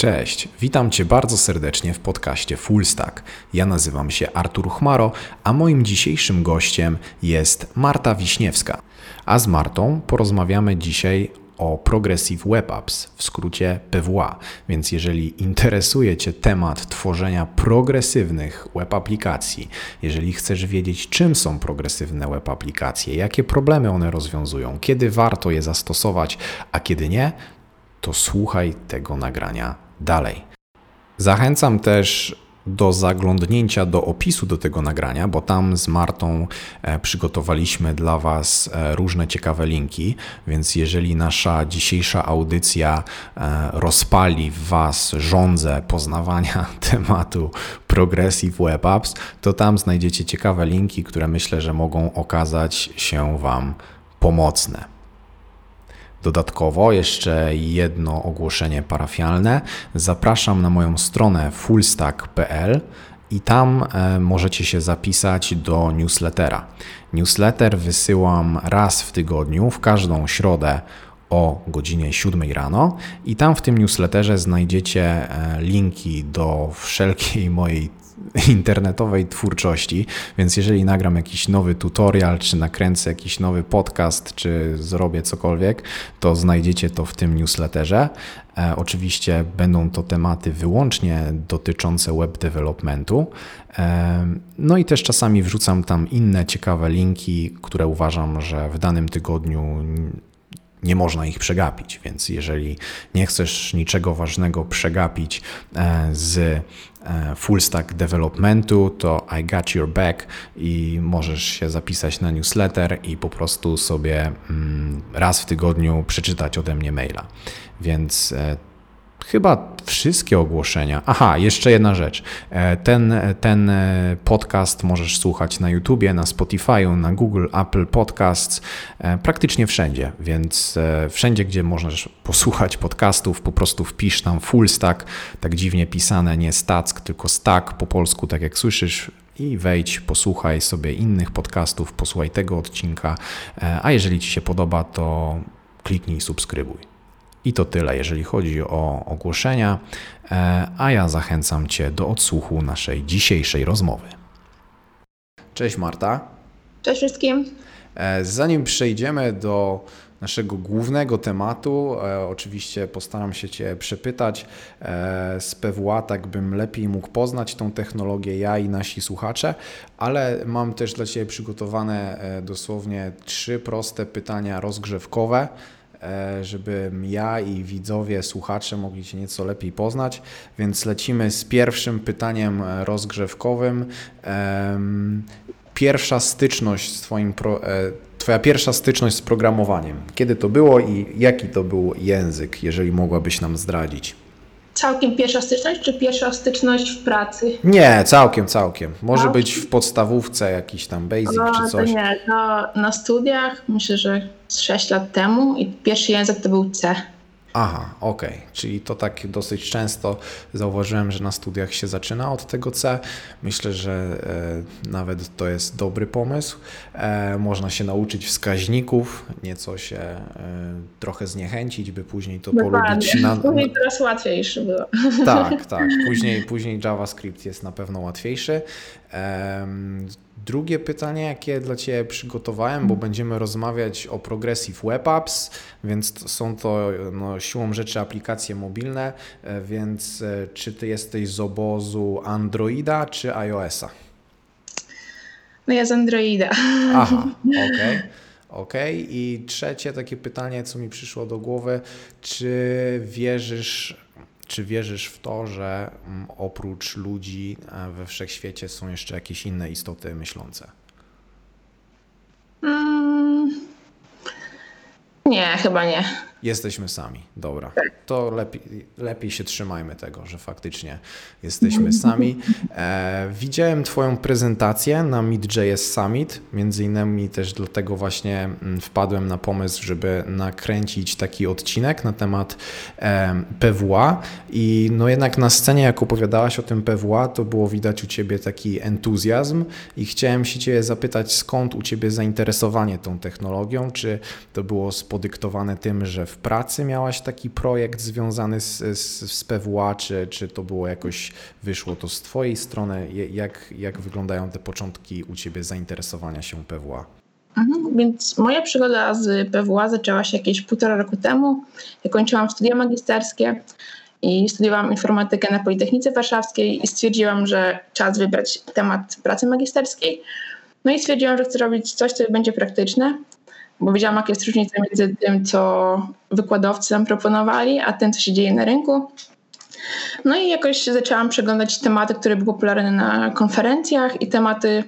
Cześć, witam Cię bardzo serdecznie w podcaście Full Stack. Ja nazywam się Artur Chmaro, a moim dzisiejszym gościem jest Marta Wiśniewska. A z Martą porozmawiamy dzisiaj o Progressive Web Apps, w skrócie PWA. Więc jeżeli interesuje Cię temat tworzenia progresywnych web aplikacji, jeżeli chcesz wiedzieć, czym są progresywne web aplikacje, jakie problemy one rozwiązują, kiedy warto je zastosować, a kiedy nie, to słuchaj tego nagrania dalej. Zachęcam też do zaglądnięcia do opisu do tego nagrania, bo tam z Martą e, przygotowaliśmy dla Was e, różne ciekawe linki, więc jeżeli nasza dzisiejsza audycja e, rozpali w Was żądzę poznawania tematu Progressive Web Apps, to tam znajdziecie ciekawe linki, które myślę, że mogą okazać się Wam pomocne. Dodatkowo jeszcze jedno ogłoszenie parafialne. Zapraszam na moją stronę fullstack.pl i tam e, możecie się zapisać do newslettera. Newsletter wysyłam raz w tygodniu, w każdą środę o godzinie 7 rano i tam w tym newsletterze znajdziecie e, linki do wszelkiej mojej internetowej twórczości, więc jeżeli nagram jakiś nowy tutorial, czy nakręcę jakiś nowy podcast, czy zrobię cokolwiek, to znajdziecie to w tym newsletterze. E, oczywiście będą to tematy wyłącznie dotyczące web developmentu. E, no i też czasami wrzucam tam inne ciekawe linki, które uważam, że w danym tygodniu nie można ich przegapić, więc jeżeli nie chcesz niczego ważnego przegapić e, z full stack developmentu, to I got your back i możesz się zapisać na newsletter i po prostu sobie mm, raz w tygodniu przeczytać ode mnie maila. Więc e, chyba wszystkie ogłoszenia. Aha, jeszcze jedna rzecz. E, ten, ten e, podcast możesz słuchać na YouTubie, na Spotify, na Google, Apple Podcasts, e, praktycznie wszędzie, więc wszędzie, gdzie możesz posłuchać podcastów, po prostu wpisz tam full stack, tak dziwnie pisane, nie stack, tylko stack po polsku, tak jak słyszysz, i wejdź, posłuchaj sobie innych podcastów, posłuchaj tego odcinka, a jeżeli Ci się podoba, to kliknij subskrybuj. I to tyle, jeżeli chodzi o ogłoszenia, e, a ja zachęcam Cię do odsłuchu naszej dzisiejszej rozmowy. Cześć Marta. Cześć wszystkim. E, zanim przejdziemy do naszego głównego tematu, e, oczywiście postaram się Cię przepytać z PWA, tak bym lepiej mógł poznać tą technologię ja i nasi słuchacze, ale mam też dla Ciebie przygotowane dosłownie trzy proste pytania rozgrzewkowe E, żeby ja i widzowie, słuchacze mogli Cię nieco lepiej poznać. Więc lecimy z pierwszym pytaniem e, rozgrzewkowym. Pierwsza styczność z Twoim. Pro, e, twoja pierwsza styczność z programowaniem. Kiedy to było i jaki to był język, jeżeli mogłabyś nam zdradzić? Całkiem pierwsza styczność, czy pierwsza styczność w pracy? Nie, całkiem, całkiem. Może całkiem? być w podstawówce jakiś tam basic o, czy coś. To nie, to na studiach myślę, że 6 lat temu i pierwszy język to był C. Aha, okej. Okay. Czyli to tak dosyć często zauważyłem, że na studiach się zaczyna od tego C. Myślę, że e, nawet to jest dobry pomysł. E, można się nauczyć wskaźników, nieco się e, trochę zniechęcić, by później to Dokładnie. polubić. Na... Później teraz łatwiejszy było. Tak, tak. Później, później JavaScript jest na pewno łatwiejszy. Drugie pytanie, jakie dla Ciebie przygotowałem, bo będziemy rozmawiać o Progressive Web Apps, więc są to no, siłą rzeczy aplikacje mobilne, e, więc e, czy Ty jesteś z obozu Androida czy iOS-a? No ja z Androida. Aha, okej. Okay. OK. I trzecie takie pytanie, co mi przyszło do głowy, czy wierzysz czy wierzysz w to, że mm, oprócz ludzi e, we wszechświecie są jeszcze jakieś inne istoty myślące? Mm, nie, chyba nie. Jesteśmy sami, dobra. Tak. To lepiej, lepiej się trzymajmy tego, że faktycznie jesteśmy sami. E, widziałem Twoją prezentację na Mid.js Summit, między innymi też dlatego właśnie mm, wpadłem na pomysł, żeby nakręcić taki odcinek na temat e, PWA i no jednak na scenie, jak opowiadałaś o tym PWA, to było widać u Ciebie taki entuzjazm i chciałem się Ciebie zapytać, skąd u Ciebie zainteresowanie tą technologią, czy to było spodyktowane tym, że w pracy miałaś taki projekt związany z, z, z PWA, czy, czy to było jakoś, wyszło to z Twojej strony? Jak, jak wyglądają te początki u Ciebie zainteresowania się PWA? Mhm, więc moja przygoda z PWA zaczęła się jakieś półtora roku temu. Ja kończyłam studia magisterskie i studiowałam informatykę na Politechnice Warszawskiej i stwierdziłam, że czas wybrać temat pracy magisterskiej. No i stwierdziłam, że chcę robić coś, co będzie praktyczne, bo wiedziałam, jaka jest różnica między tym, co wykładowcy nam proponowali, a tym, co się dzieje na rynku. No i jakoś zaczęłam przeglądać tematy, które były popularne na konferencjach i tematy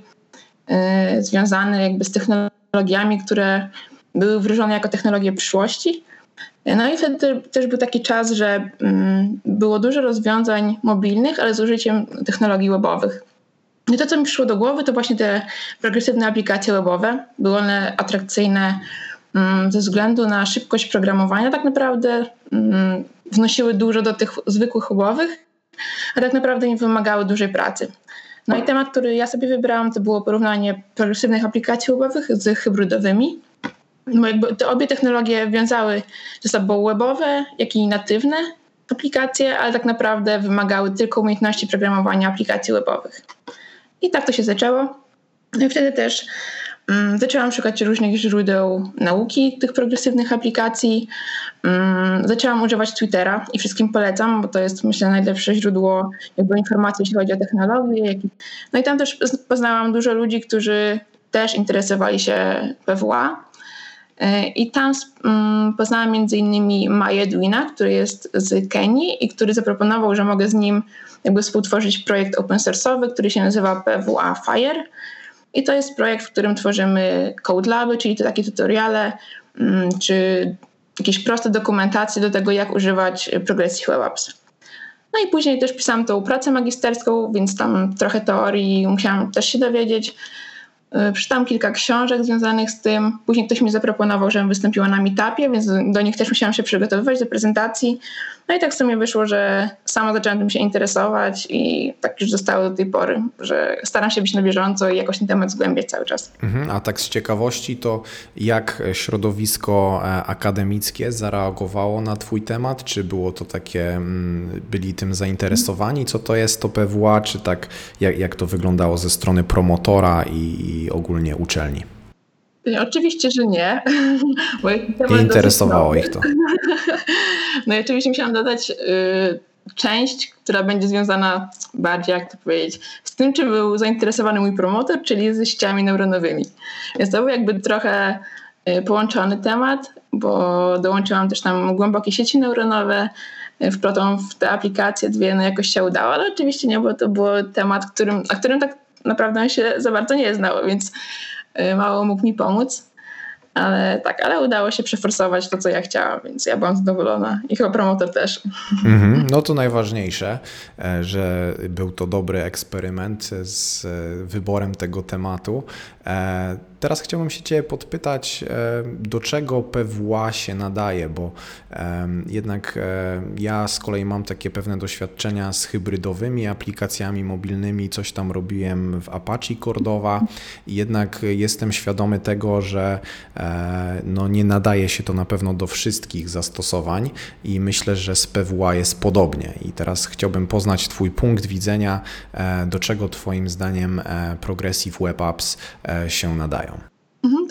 y, związane jakby z technologiami, które były wróżone jako technologie przyszłości. No i wtedy też był taki czas, że mm, było dużo rozwiązań mobilnych, ale z użyciem technologii webowych. I to, co mi przyszło do głowy, to właśnie te progresywne aplikacje webowe. Były one atrakcyjne mm, ze względu na szybkość programowania, tak naprawdę mm, wnosiły dużo do tych zwykłych webowych, a tak naprawdę nie wymagały dużej pracy. No i temat, który ja sobie wybrałam, to było porównanie progresywnych aplikacji webowych z hybrydowymi. Bo jakby te obie technologie wiązały ze sobą webowe, jak i natywne aplikacje, ale tak naprawdę wymagały tylko umiejętności programowania aplikacji webowych. I tak to się zaczęło. No i wtedy też um, zaczęłam szukać różnych źródeł nauki tych progresywnych aplikacji. Um, zaczęłam używać Twittera i wszystkim polecam, bo to jest myślę najlepsze źródło jakby informacji, jeśli chodzi o technologię. No i tam też poznałam dużo ludzi, którzy też interesowali się PWA. E, I tam um, poznałam między innymi Maję Edwina, który jest z Kenii i który zaproponował, że mogę z nim jakby współtworzyć projekt open source'owy, który się nazywa PWA Fire. I to jest projekt, w którym tworzymy code laby, czyli to takie tutoriale, um, czy jakieś proste dokumentacje do tego, jak używać progresji Web Apps. No i później też pisałam tą pracę magisterską, więc tam trochę teorii musiałam też się dowiedzieć. E, przeczytałam kilka książek związanych z tym. Później ktoś mi zaproponował, żebym wystąpiła na meetupie, więc do nich też musiałam się przygotowywać do prezentacji. No i tak w sumie wyszło, że sama zaczęłam tym się interesować i tak już zostało do tej pory, że staram się być na bieżąco i jakoś ten temat zgłębiać cały czas. Mhm, a tak z ciekawości to jak środowisko e, akademickie zareagowało na twój temat? Czy było to takie, mm, byli tym zainteresowani? Co to jest to PWA? Czy tak, jak, jak to wyglądało ze strony promotora i ogólnie uczelni? Oczywiście, że nie. nie interesowało ich to. No i oczywiście musiałam dodać y, część, która będzie związana bardziej, jak to powiedzieć, z tym, czym był zainteresowany mój promotor, czyli ze sieciami neuronowymi. Więc to był jakby trochę y, połączony temat, bo dołączyłam też tam głębokie sieci neuronowe, y, wplotą w te aplikacje dwie, no jakoś się udało, ale oczywiście nie, bo to był temat, którym, a którym tak naprawdę się za bardzo nie znał, więc y, mało mógł mi pomóc. Ale tak, ale udało się przeforsować to, co ja chciałam, więc ja byłam zadowolona i chyba promotor też. Mm-hmm. No to najważniejsze, e, że był to dobry eksperyment z wyborem tego tematu. E, teraz chciałbym się Cię podpytać, e, do czego PWA się nadaje, bo jednak ja z kolei mam takie pewne doświadczenia z hybrydowymi aplikacjami mobilnymi, coś tam robiłem w Apache Cordova jednak jestem świadomy tego, że no nie nadaje się to na pewno do wszystkich zastosowań i myślę, że z PWA jest podobnie. I teraz chciałbym poznać Twój punkt widzenia, e, do czego Twoim zdaniem e, Progressive Web Apps e, się nadają.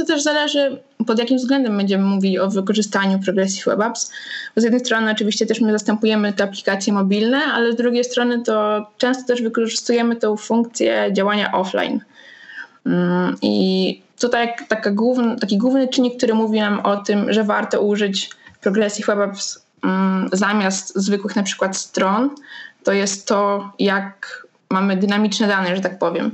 To też zależy, pod jakim względem będziemy mówili o wykorzystaniu Progressive Web Apps. Bo z jednej strony oczywiście też my zastępujemy te aplikacje mobilne, ale z drugiej strony to często też wykorzystujemy tę funkcję działania offline. Mm, I tutaj taka główny, taki główny czynnik, który mówi nam o tym, że warto użyć Progressive Web Apps um, zamiast zwykłych na przykład stron, to jest to, jak mamy dynamiczne dane, że tak powiem.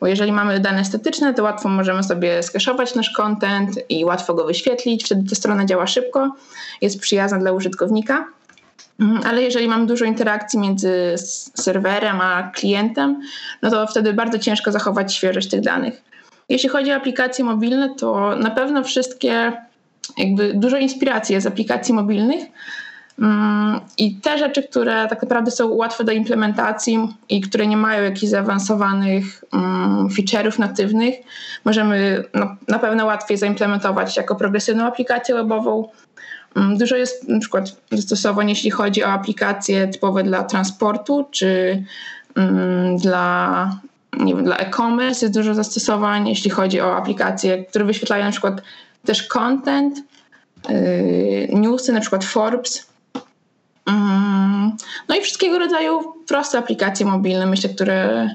Bo jeżeli mamy dane statyczne, to łatwo możemy sobie skeszować nasz content i łatwo go wyświetlić, wtedy ta strona działa szybko, jest przyjazna dla użytkownika. Mm, ale jeżeli mam dużo interakcji między serwerem a klientem, no to wtedy bardzo ciężko zachować świeżość tych danych. Jeśli chodzi o aplikacje mobilne, to na pewno wszystkie, jakby dużo inspiracji jest z aplikacji mobilnych. Mm, I te rzeczy, które tak naprawdę są łatwe do implementacji i które nie mają jakichś zaawansowanych um, feature'ów natywnych, możemy na pewno łatwiej zaimplementować jako progresywną aplikację webową. Mm, dużo jest na przykład zastosowań, jeśli chodzi o aplikacje typowe dla transportu czy mm, dla, dla e-commerce. Jest dużo zastosowań, jeśli chodzi o aplikacje, które wyświetlają na przykład też content, yy, newsy, na przykład Forbes. Mm, no i wszystkiego rodzaju proste aplikacje mobilne, myślę, które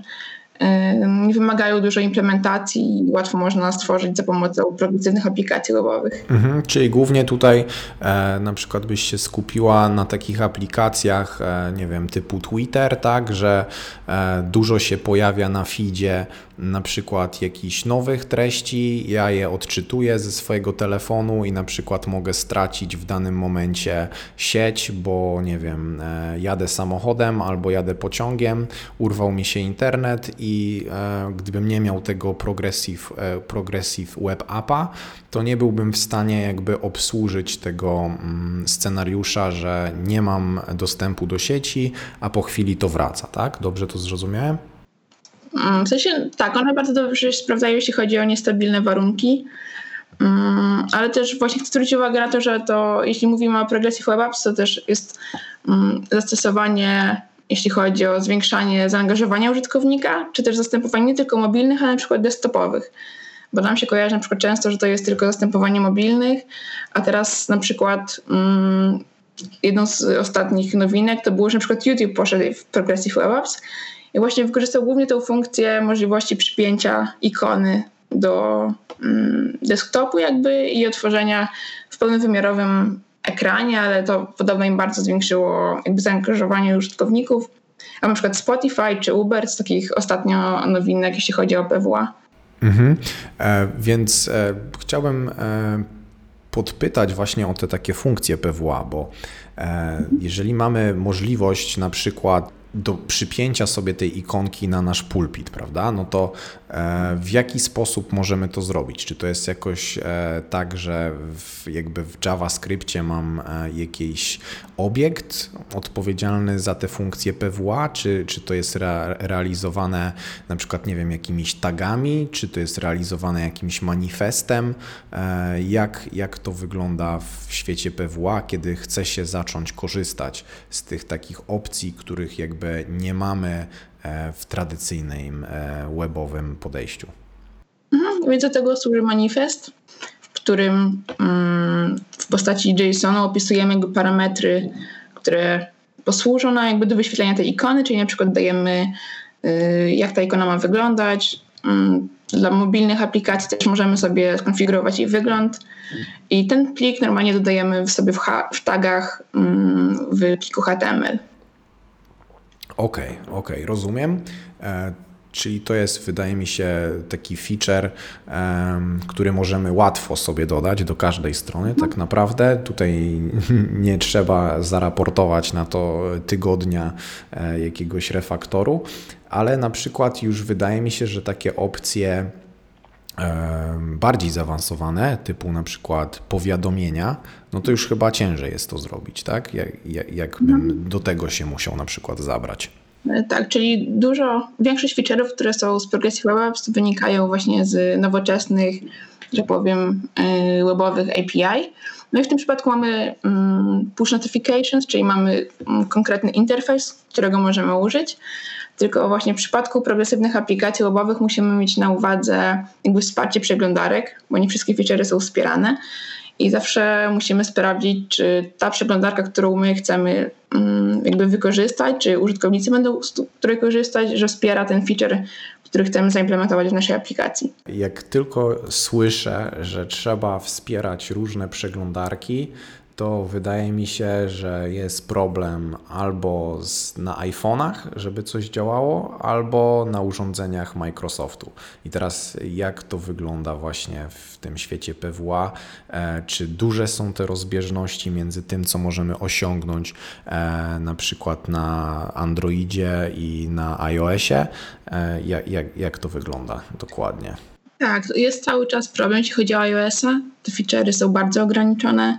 nie wymagają dużo implementacji i łatwo można stworzyć za pomocą progresywnych aplikacji webowych. Mhm, czyli głównie tutaj e, na przykład byś się skupiła na takich aplikacjach, e, nie wiem, typu Twitter, tak, że e, dużo się pojawia na feedzie na przykład jakichś nowych treści, ja je odczytuję ze swojego telefonu i na przykład mogę stracić w danym momencie sieć, bo nie wiem, e, jadę samochodem albo jadę pociągiem, urwał mi się internet i e, gdybym nie miał tego Progressive, progressive Web Appa, to nie byłbym w stanie jakby obsłużyć tego mm, scenariusza, że nie mam dostępu do sieci, a po chwili to wraca, tak? Dobrze to zrozumiałem? Mm, w sensie tak, one bardzo dobrze się sprawdzają, jeśli chodzi o niestabilne warunki. Mm, ale też właśnie chcę zwrócić uwagę na to, że to jeśli mówimy o Progressive Web Apps, to też jest mm, zastosowanie, jeśli chodzi o zwiększanie zaangażowania użytkownika, czy też zastępowanie nie tylko mobilnych, ale na przykład desktopowych. Bo nam się kojarzy na przykład często, że to jest tylko zastępowanie mobilnych, a teraz na przykład jedną z ostatnich nowinek to było, że na przykład YouTube poszedł w Progressive Web Apps i właśnie wykorzystał głównie tę funkcję możliwości przypięcia ikony do mm, desktopu jakby i otworzenia w pełnowymiarowym ekranie, ale to podobno im bardzo zwiększyło jakby zaangażowanie użytkowników. A na przykład Spotify czy Uber z takich ostatnio nowinek, jeśli chodzi o PWA. Mhm. E, więc e, chciałbym e, podpytać właśnie o te takie funkcje PWA, bo e, jeżeli mamy możliwość na przykład do przypięcia sobie tej ikonki na nasz pulpit, prawda? No to e, w jaki sposób możemy to zrobić? Czy to jest jakoś e, tak, że w, jakby w JavaScriptie mam e, jakiś obiekt odpowiedzialny za te funkcje PWA, czy, czy to jest re, realizowane na przykład, nie wiem, jakimiś tagami, czy to jest realizowane jakimś manifestem? Jak, jak to wygląda w świecie PWA, kiedy chce się zacząć korzystać z tych takich opcji, których jakby jakby nie mamy e, w tradycyjnym e, webowym podejściu. Mhm, więc do tego służy manifest, w którym mm, w postaci JSON opisujemy jakby parametry, które posłużą nam jakby do wyświetlenia tej ikony, czyli na przykład dajemy y, jak ta ikona ma wyglądać. Mm, dla mobilnych aplikacji też możemy sobie skonfigurować jej wygląd i ten plik normalnie dodajemy sobie w, w tagach mm, w pliku HTML. Okej, okay, okej, okay, rozumiem. E, czyli to jest, wydaje mi się, taki feature, który możemy łatwo sobie dodać do każdej strony, tak naprawdę. Tutaj nie trzeba zaraportować na to tygodnia e, jakiegoś refaktoru, ale na przykład już wydaje mi się, że takie opcje bardziej zaawansowane, typu na przykład powiadomienia, no to już chyba ciężej jest to zrobić, tak? Jak, jak, jakbym mhm. do tego się musiał na przykład zabrać. E, tak, czyli dużo, większość feature'ów, które są z Progressive Web Apps wynikają właśnie z nowoczesnych, że powiem, e, webowych API. No i w tym przypadku mamy mm, push notifications, czyli mamy mm, konkretny interfejs, którego możemy użyć. Tylko właśnie w przypadku progresywnych aplikacji webowych musimy mieć na uwadze jakby wsparcie przeglądarek, bo nie wszystkie featurey są wspierane. I zawsze musimy sprawdzić, czy ta przeglądarka, którą my chcemy mm, jakby wykorzystać, czy użytkownicy będą z której korzystać, że wspiera ten feature, który chcemy zaimplementować w naszej aplikacji. Jak tylko słyszę, że trzeba wspierać różne przeglądarki, to wydaje mi się, że jest problem albo z, na iPhone'ach, żeby coś działało, albo na urządzeniach Microsoftu. I teraz jak to wygląda właśnie w tym świecie PWA? E, czy duże są te rozbieżności między tym, co możemy osiągnąć e, na przykład na Androidzie i na iOSie? E, jak, jak, jak to wygląda dokładnie? Tak, jest cały czas problem, jeśli chodzi o iOS-a. Te feature'y są bardzo ograniczone.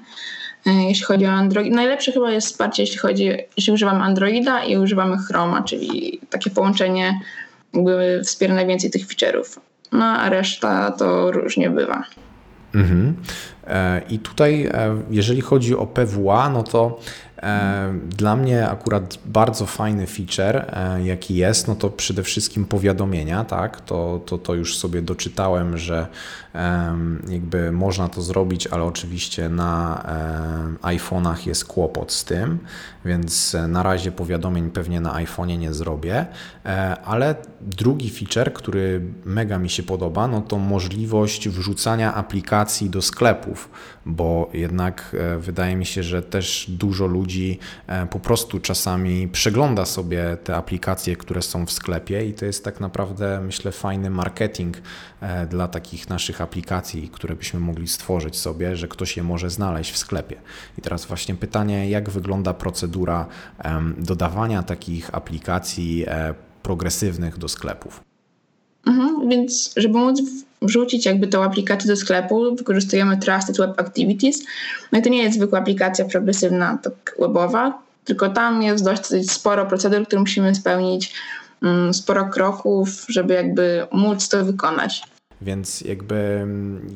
E, jeśli chodzi o Android. Najlepsze chyba jest wsparcie, jeśli chodzi, jeśli używamy Androida i używamy Chroma, czyli takie połączenie jakby wspiera najwięcej tych feature'ów. No a reszta to różnie bywa. Mhm. I tutaj, jeżeli chodzi o PWA, no to dla mnie akurat bardzo fajny feature, e, jaki jest, no to przede wszystkim powiadomienia, tak? To, to, to już sobie doczytałem, że jakby można to zrobić, ale oczywiście na iPhone'ach jest kłopot z tym, więc na razie powiadomień pewnie na iPhone'ie nie zrobię, e, ale drugi feature, który mega mi się podoba, no to możliwość wrzucania aplikacji do sklepów, bo jednak e, wydaje mi się, że też dużo ludzi e, po prostu czasami przegląda sobie te aplikacje, które są w sklepie i to jest tak naprawdę myślę fajny marketing dla takich naszych aplikacji, które byśmy mogli stworzyć sobie, że ktoś je może znaleźć w sklepie. I teraz właśnie pytanie, jak wygląda procedura dodawania takich aplikacji e, progresywnych do sklepów? Mhm, więc żeby móc wrzucić jakby tą aplikację do sklepu, wykorzystujemy Trusted Web Activities. No i to nie jest zwykła aplikacja progresywna, tak webowa, tylko tam jest dość sporo procedur, które musimy spełnić, mm, sporo kroków, żeby jakby móc to wykonać. Więc jakby mm,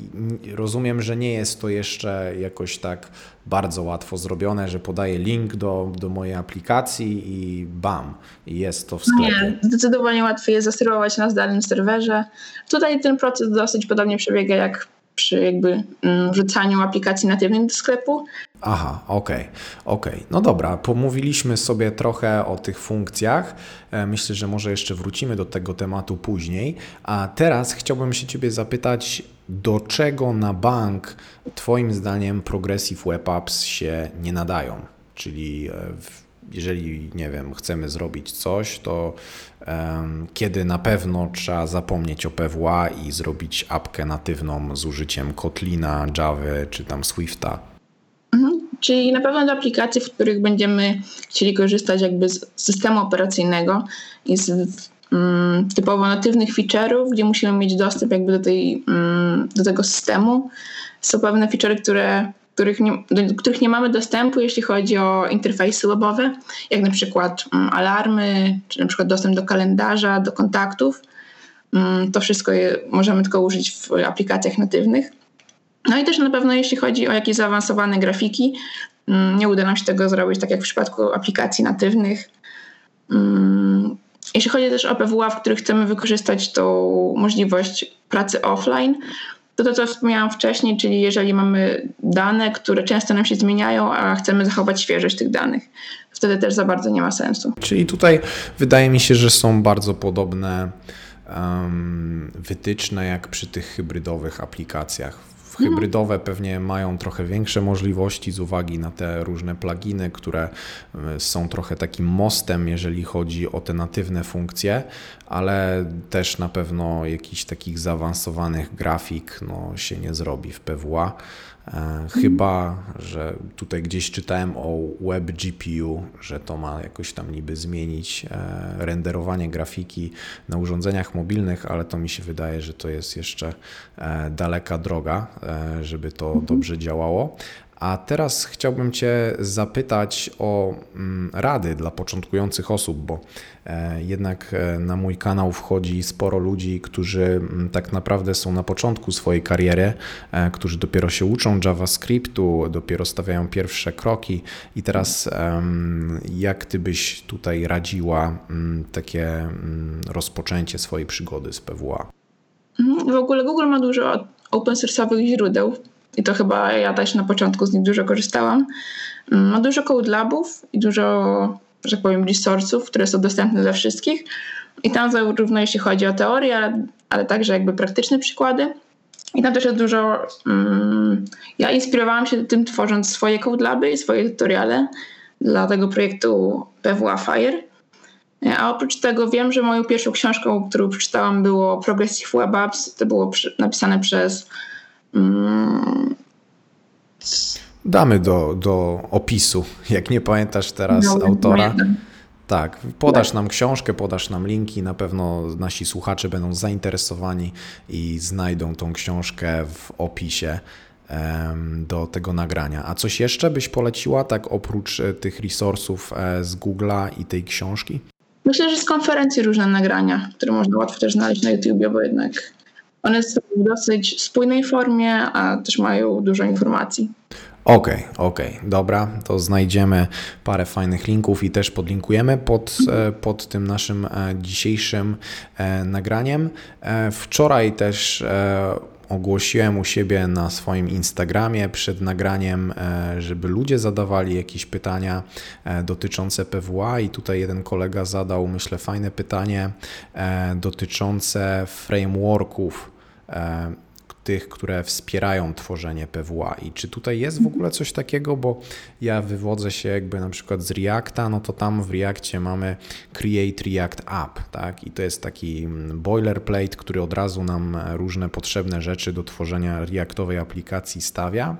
rozumiem, że nie jest to jeszcze jakoś tak bardzo łatwo zrobione, że podaję link do, do mojej aplikacji i bam, jest to w sklepie. Nie, zdecydowanie łatwiej jest zasterować na zdalnym serwerze. Tutaj ten proces dosyć podobnie przebiega jak przy jakby mm, wrzucaniu aplikacji natywnych do sklepu. Aha, okej, okay, okej. Okay. No dobra, pomówiliśmy sobie trochę o tych funkcjach. E, myślę, że może jeszcze wrócimy do tego tematu później. A teraz chciałbym się Ciebie zapytać, do czego na bank Twoim zdaniem Progressive Web Apps się nie nadają? Czyli e, jeżeli, nie wiem, chcemy zrobić coś, to um, kiedy na pewno trzeba zapomnieć o PWA i zrobić apkę natywną z użyciem Kotlina, Java czy tam Swifta? Czyli na pewno do aplikacji, w których będziemy chcieli korzystać jakby z systemu operacyjnego i z um, typowo natywnych feature'ów, gdzie musimy mieć dostęp jakby do, tej, um, do tego systemu. Są pewne feature'y, które których nie, do których nie mamy dostępu, jeśli chodzi o interfejsy webowe, jak na przykład um, alarmy, czy na przykład dostęp do kalendarza, do kontaktów. Um, to wszystko je, możemy tylko użyć w aplikacjach natywnych. No i też na pewno jeśli chodzi o jakieś zaawansowane grafiki, um, nie uda nam się tego zrobić tak jak w przypadku aplikacji natywnych. Jeśli chodzi też o PWA, w których chcemy wykorzystać tą możliwość pracy offline, to to, co wspomniałam wcześniej, czyli jeżeli mamy dane, które często nam się zmieniają, a chcemy zachować świeżość tych danych, wtedy też za bardzo nie ma sensu. Czyli tutaj wydaje mi się, że są bardzo podobne um, wytyczne jak przy tych hybrydowych aplikacjach Hybrydowe pewnie mają trochę większe możliwości z uwagi na te różne pluginy, które e, są trochę takim mostem, jeżeli chodzi o te natywne funkcje, ale też na pewno jakichś takich zaawansowanych grafik no, się nie zrobi w PWA. E, chyba, że tutaj gdzieś czytałem o Web GPU, że to ma jakoś tam niby zmienić e, renderowanie grafiki na urządzeniach mobilnych, ale to mi się wydaje, że to jest jeszcze e, daleka droga, żeby to mhm. dobrze działało. A teraz chciałbym Cię zapytać o mm, rady dla początkujących osób, bo e, jednak e, na mój kanał wchodzi sporo ludzi, którzy mm, tak naprawdę są na początku swojej kariery, e, którzy dopiero się uczą JavaScriptu, dopiero stawiają pierwsze kroki. I teraz, jak Ty byś tutaj radziła mm, takie rozpoczęcie swojej przygody z PWA? Mhm. W ogóle Google ma dużo open source'owych źródeł i to chyba ja też na początku z nich dużo korzystałam. Mm, ma dużo code labów i dużo, że tak powiem, resursów, które są dostępne dla wszystkich. I tam zarówno jeśli chodzi o teorię, ale, ale także jakby praktyczne przykłady. I tam też jest dużo. Um, ja inspirowałam się tym, tworząc swoje code laby i swoje tutoriale dla tego projektu PWA Fire. A oprócz tego wiem, że moją pierwszą książką, którą przeczytałam, było Progressive Web Apps. To było napisane przez Mm. Damy do, do opisu, jak nie pamiętasz teraz no, autora. Tak, podasz nam książkę, podasz nam linki, na pewno nasi słuchacze będą zainteresowani i znajdą tą książkę w opisie do tego nagrania. A coś jeszcze byś poleciła, tak oprócz e, tych resursów e, z Google'a i tej książki? Myślę, że z konferencji różne nagrania, które można łatwo też znaleźć na YouTube, bo jednak One są w dosyć spójnej formie, a też mają dużo informacji. Okej, okay, okej, okay, dobra, to znajdziemy parę fajnych linków i też podlinkujemy pod, e, pod tym naszym e, dzisiejszym e, nagraniem. Wczoraj też ogłosiłem u siebie na swoim Instagramie przed nagraniem, żeby ludzie zadawali jakieś pytania dotyczące PWA i tutaj jeden kolega zadał, myślę, fajne pytanie dotyczące frameworków tych, które wspierają tworzenie PWA. I czy tutaj jest w ogóle coś takiego, bo ja wywodzę się jakby na przykład z Reacta, no to tam w Reactie mamy Create React App, tak? I to jest taki mm, boilerplate, który od razu nam różne potrzebne rzeczy do tworzenia Reactowej aplikacji stawia.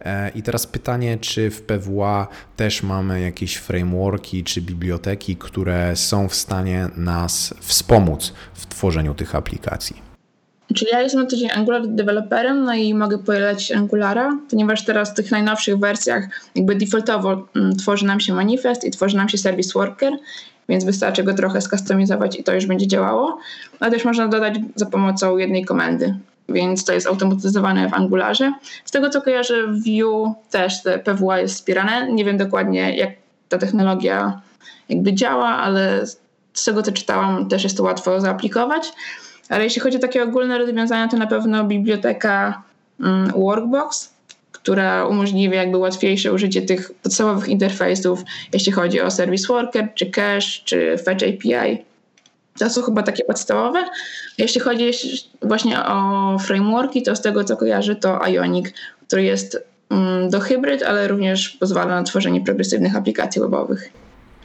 E, I teraz pytanie, czy w PWA też mamy jakieś frameworki czy biblioteki, które są w stanie nas wspomóc w tworzeniu tych aplikacji? Czyli ja jestem na tydzień Angular deweloperem, no i mogę powielać Angulara, ponieważ teraz w tych najnowszych wersjach jakby defaultowo mm, tworzy nam się manifest i tworzy nam się service worker, więc wystarczy go trochę skustomizować i to już będzie działało. Ale też można dodać za pomocą jednej komendy, więc to jest automatyzowane w Angularze. Z tego co kojarzę, w Vue też te PWA jest wspierane. Nie wiem dokładnie jak ta technologia jakby działa, ale z tego co czytałam też jest to łatwo zaaplikować. Ale jeśli chodzi o takie ogólne rozwiązania, to na pewno biblioteka mm, Workbox, która umożliwia jakby łatwiejsze użycie tych podstawowych interfejsów, jeśli chodzi o Service Worker, czy Cache, czy Fetch API. To są chyba takie podstawowe. Jeśli chodzi właśnie o frameworki, to z tego co kojarzy to Ionic, który jest mm, do hybryd, ale również pozwala na tworzenie progresywnych aplikacji webowych.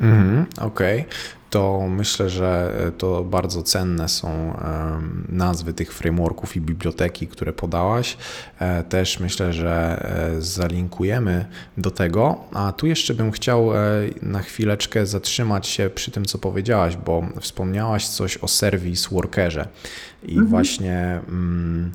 Mhm, Okej, okay to myślę, że e, to bardzo cenne są nazwy tych frameworków i biblioteki, które podałaś. E, też myślę, że e, zalinkujemy do tego. A tu jeszcze bym chciał na chwileczkę zatrzymać się przy tym, co powiedziałaś, bo wspomniałaś coś o service workerze i mhm. właśnie. Mm,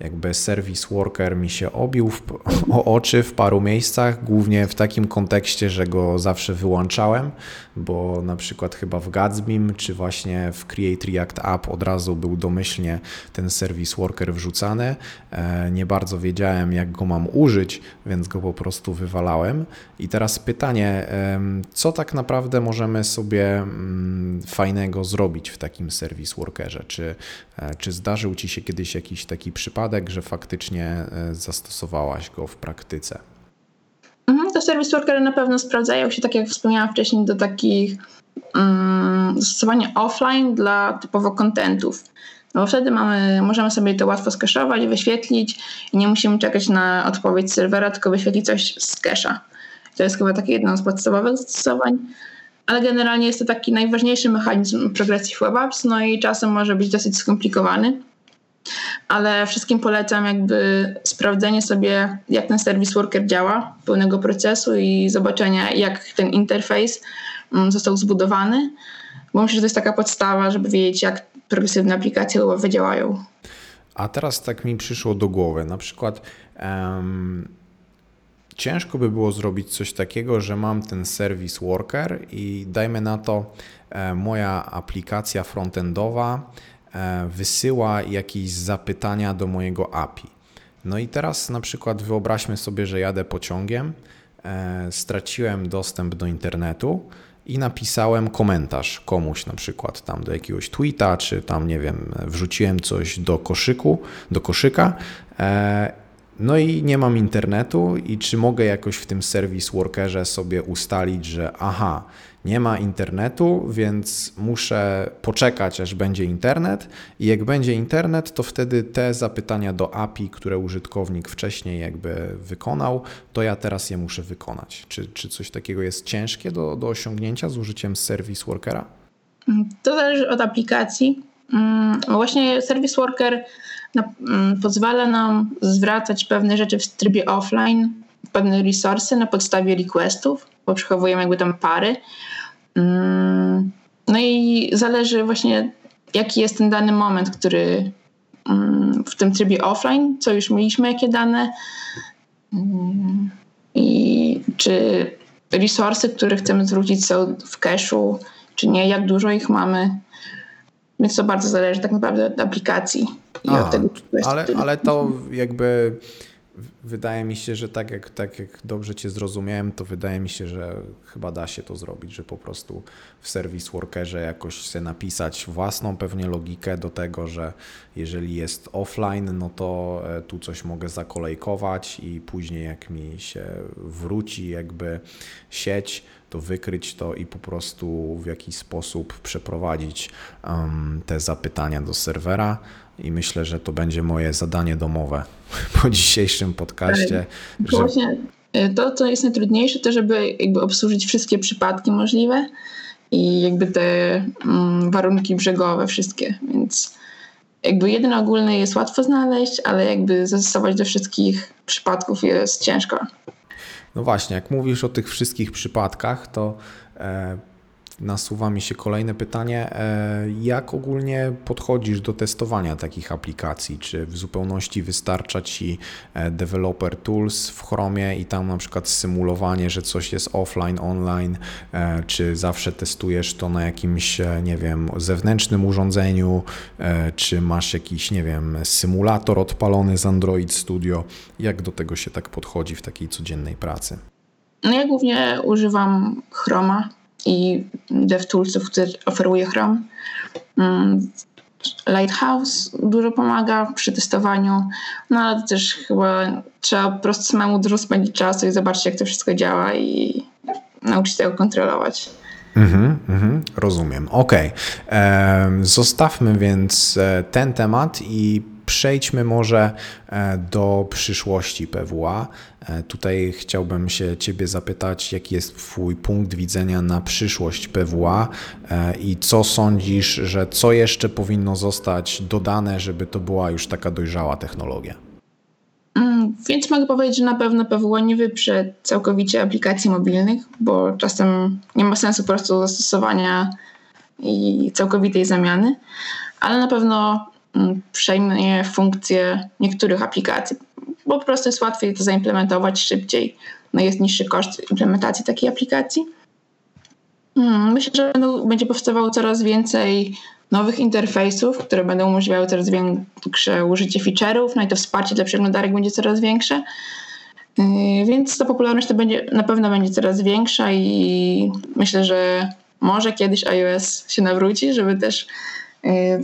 jakby service worker mi się obił w, o oczy w paru miejscach, głównie w takim kontekście, że go zawsze wyłączałem, bo na przykład chyba w Gatsbym czy właśnie w Create React App od razu był domyślnie ten service worker wrzucany. E, nie bardzo wiedziałem, jak go mam użyć, więc go po prostu wywalałem. I teraz pytanie, co tak naprawdę możemy sobie mm, fajnego zrobić w takim service workerze? Czy, e, czy zdarzył Ci się kiedyś jakiś taki przypadek, że faktycznie e, zastosowałaś go w praktyce? Mhm, to service workery na pewno sprawdzają się, tak jak wspomniałam wcześniej, do takich um, zastosowania offline dla typowo kontentów. No bo wtedy mamy, możemy sobie to łatwo skeszować, wyświetlić i nie musimy czekać na odpowiedź serwera, tylko wyświetlić coś z cache'a. To jest chyba takie jedno z podstawowych zastosowań, ale generalnie jest to taki najważniejszy mechanizm progresji w WebApps, no i czasem może być dosyć skomplikowany ale wszystkim polecam jakby sprawdzenie sobie, jak ten service worker działa, pełnego procesu i zobaczenia, jak ten interfejs mm, został zbudowany, bo myślę, że to jest taka podstawa, żeby wiedzieć, jak progresywne aplikacje webowe działają. A teraz tak mi przyszło do głowy, na przykład um, ciężko by było zrobić coś takiego, że mam ten service worker i dajmy na to e, moja aplikacja frontendowa wysyła jakieś zapytania do mojego API. No i teraz na przykład wyobraźmy sobie, że jadę pociągiem, e, straciłem dostęp do internetu i napisałem komentarz komuś na przykład tam do jakiegoś tweeta, czy tam nie wiem, wrzuciłem coś do koszyku, do koszyka. E, no i nie mam internetu i czy mogę jakoś w tym service workerze sobie ustalić, że aha, nie ma internetu, więc muszę poczekać, aż będzie internet. I jak będzie internet, to wtedy te zapytania do API, które użytkownik wcześniej jakby wykonał, to ja teraz je muszę wykonać. Czy, czy coś takiego jest ciężkie do, do osiągnięcia z użyciem Service Workera? To zależy od aplikacji. Mm, właśnie Service Worker mm, pozwala nam zwracać pewne rzeczy w trybie offline, pewne resursy na podstawie requestów, bo przechowujemy jakby tam pary. Mm, no i zależy właśnie, jaki jest ten dany moment, który mm, w tym trybie offline, co już mieliśmy, jakie dane mm, i czy resursy, które chcemy zwrócić są w cache'u, czy nie, jak dużo ich mamy. Więc to bardzo zależy tak naprawdę od aplikacji i Aha, od tego, ale, ale to jakby wydaje mi się, że tak jak, tak jak dobrze Cię zrozumiałem, to wydaje mi się, że chyba da się to zrobić, że po prostu w Service Workerze jakoś chcę napisać własną pewnie logikę do tego, że jeżeli jest offline, no to e, tu coś mogę zakolejkować i później jak mi się wróci jakby sieć, to wykryć to i po prostu w jakiś sposób przeprowadzić te zapytania do serwera i myślę, że to będzie moje zadanie domowe po dzisiejszym podcaście. Że... Właśnie y, to, co jest najtrudniejsze, to żeby jakby obsłużyć wszystkie przypadki możliwe i jakby te mm, warunki brzegowe wszystkie, więc jakby jeden ogólny jest łatwo znaleźć, ale jakby zastosować do wszystkich przypadków jest ciężko. No właśnie, jak mówisz o tych wszystkich przypadkach, to e, nasuwa mi się kolejne pytanie. E, jak ogólnie podchodzisz do testowania takich aplikacji? Czy w zupełności wystarcza Ci e, Developer Tools w Chromie i tam na przykład symulowanie, że coś jest offline, online? E, czy zawsze testujesz to na jakimś, nie wiem, zewnętrznym urządzeniu? Czy masz jakiś, nie wiem, symulator odpalony z Android Studio? Jak do tego się tak podchodzi w takiej codziennej pracy? No ja głównie używam Chroma i DevToolsów, które oferuje Chrome. Mm, Lighthouse dużo pomaga przy testowaniu, no ale też chyba trzeba po prostu samemu dużo spędzić czasu i zobaczyć, jak to wszystko działa i nauczyć się tego kontrolować. Mhm, mhm, rozumiem. Ok. Zostawmy więc e, ten temat i Przejdźmy może e, do przyszłości PWA. E, tutaj chciałbym się Ciebie zapytać, jaki jest Twój punkt widzenia na przyszłość PWA e, i co sądzisz, że co jeszcze powinno zostać dodane, żeby to była już taka dojrzała technologia? Mm, więc mogę powiedzieć, że na pewno PWA nie wyprze całkowicie aplikacji mobilnych, bo czasem nie ma sensu po prostu zastosowania i całkowitej zamiany, ale na pewno przejmie funkcje niektórych aplikacji, bo po prostu jest łatwiej to zaimplementować szybciej. No jest niższy koszt implementacji takiej aplikacji. Mm, myślę, że będzie powstawało coraz więcej nowych interfejsów, które będą umożliwiały coraz większe użycie feature'ów, no i to wsparcie dla przeglądarek będzie coraz większe. Yy, więc ta popularność to będzie, na pewno będzie coraz większa i myślę, że może kiedyś iOS się nawróci, żeby też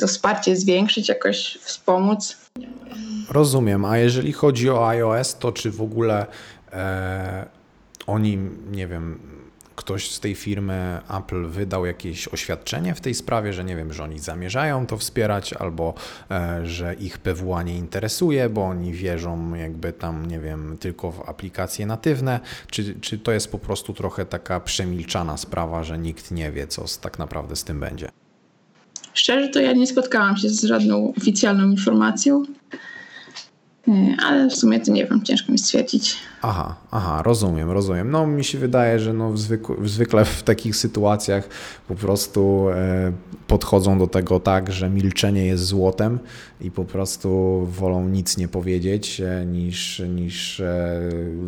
to wsparcie zwiększyć, jakoś wspomóc. Rozumiem, a jeżeli chodzi o iOS, to czy w ogóle e, oni, nie wiem, ktoś z tej firmy Apple wydał jakieś oświadczenie w tej sprawie, że nie wiem, że oni zamierzają to wspierać, albo e, że ich PWA nie interesuje, bo oni wierzą jakby tam, nie wiem, tylko w aplikacje natywne, czy, czy to jest po prostu trochę taka przemilczana sprawa, że nikt nie wie, co tak naprawdę z tym będzie? Szczerze to ja nie spotkałam się z żadną oficjalną informacją, ale w sumie to nie wiem, ciężko mi stwierdzić. Aha, aha, rozumiem, rozumiem. No mi się wydaje, że no zwykle, zwykle w takich sytuacjach po prostu e, podchodzą do tego tak, że milczenie jest złotem i po prostu wolą nic nie powiedzieć e, niż, niż e,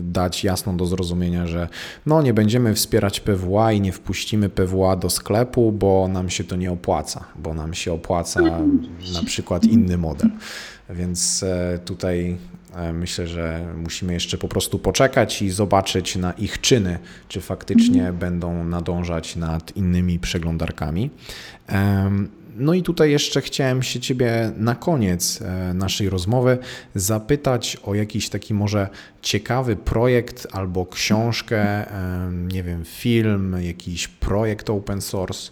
dać jasno do zrozumienia, że no nie będziemy wspierać PWA i nie wpuścimy PWA do sklepu, bo nam się to nie opłaca, bo nam się opłaca na przykład inny model. Więc e, tutaj E, myślę, że musimy jeszcze po prostu poczekać i zobaczyć na ich czyny, czy faktycznie mhm. będą nadążać nad innymi przeglądarkami. No i tutaj jeszcze chciałem się Ciebie na koniec e, naszej rozmowy zapytać o jakiś taki może ciekawy projekt albo książkę, nie wiem, film, jakiś projekt open source,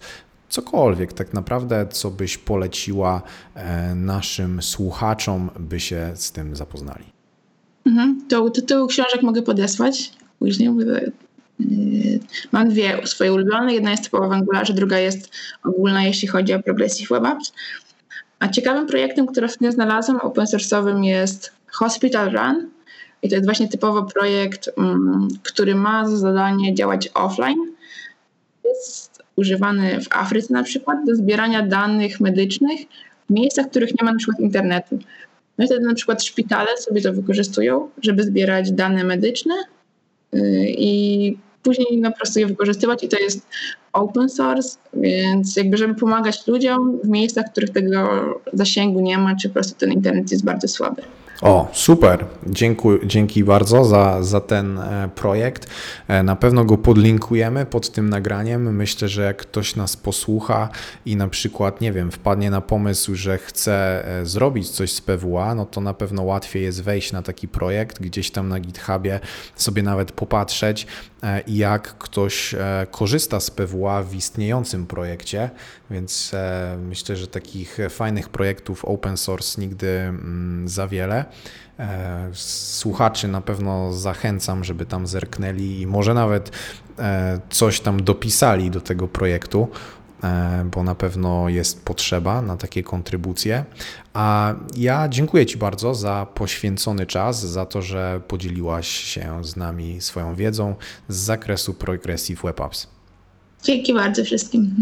cokolwiek tak naprawdę, co byś poleciła e, naszym słuchaczom, by się z tym zapoznali. Mhm. To tytuł książek mogę podesłać później. Yy, mam dwie swoje ulubione. Jedna jest typowa w Angularze, druga jest ogólna, jeśli chodzi o Progressive Web Apps. A ciekawym projektem, który ostatnio znalazłam, open source'owym jest Hospital Run. I to jest właśnie typowo projekt, um, który ma za zadanie działać offline. Jest używany w Afryce na przykład do zbierania danych medycznych w miejscach, w których nie ma na przykład internetu. No i wtedy na przykład szpitale sobie to wykorzystują, żeby zbierać dane medyczne y, i później no, po prostu je wykorzystywać i to jest open source, więc jakby żeby pomagać ludziom w miejscach, w których tego zasięgu nie ma, czy po prostu ten internet jest bardzo słaby. O, super. Dziękuję, dzięki bardzo za, za ten e, projekt. E, na pewno go podlinkujemy pod tym nagraniem. Myślę, że jak ktoś nas posłucha i na przykład, nie wiem, wpadnie na pomysł, że chce e, zrobić coś z PWA, no to na pewno łatwiej jest wejść na taki projekt, gdzieś tam na GitHubie sobie nawet popatrzeć, jak ktoś korzysta z PWA w istniejącym projekcie. Więc myślę, że takich fajnych projektów open source nigdy mm, za wiele. E, słuchaczy na pewno zachęcam, żeby tam zerknęli i może nawet e, coś tam dopisali do tego projektu, e, bo na pewno jest potrzeba na takie kontrybucje. A ja dziękuję Ci bardzo za poświęcony czas, za to, że podzieliłaś się z nami swoją wiedzą z zakresu Progressive Web Apps. Dzięki bardzo wszystkim.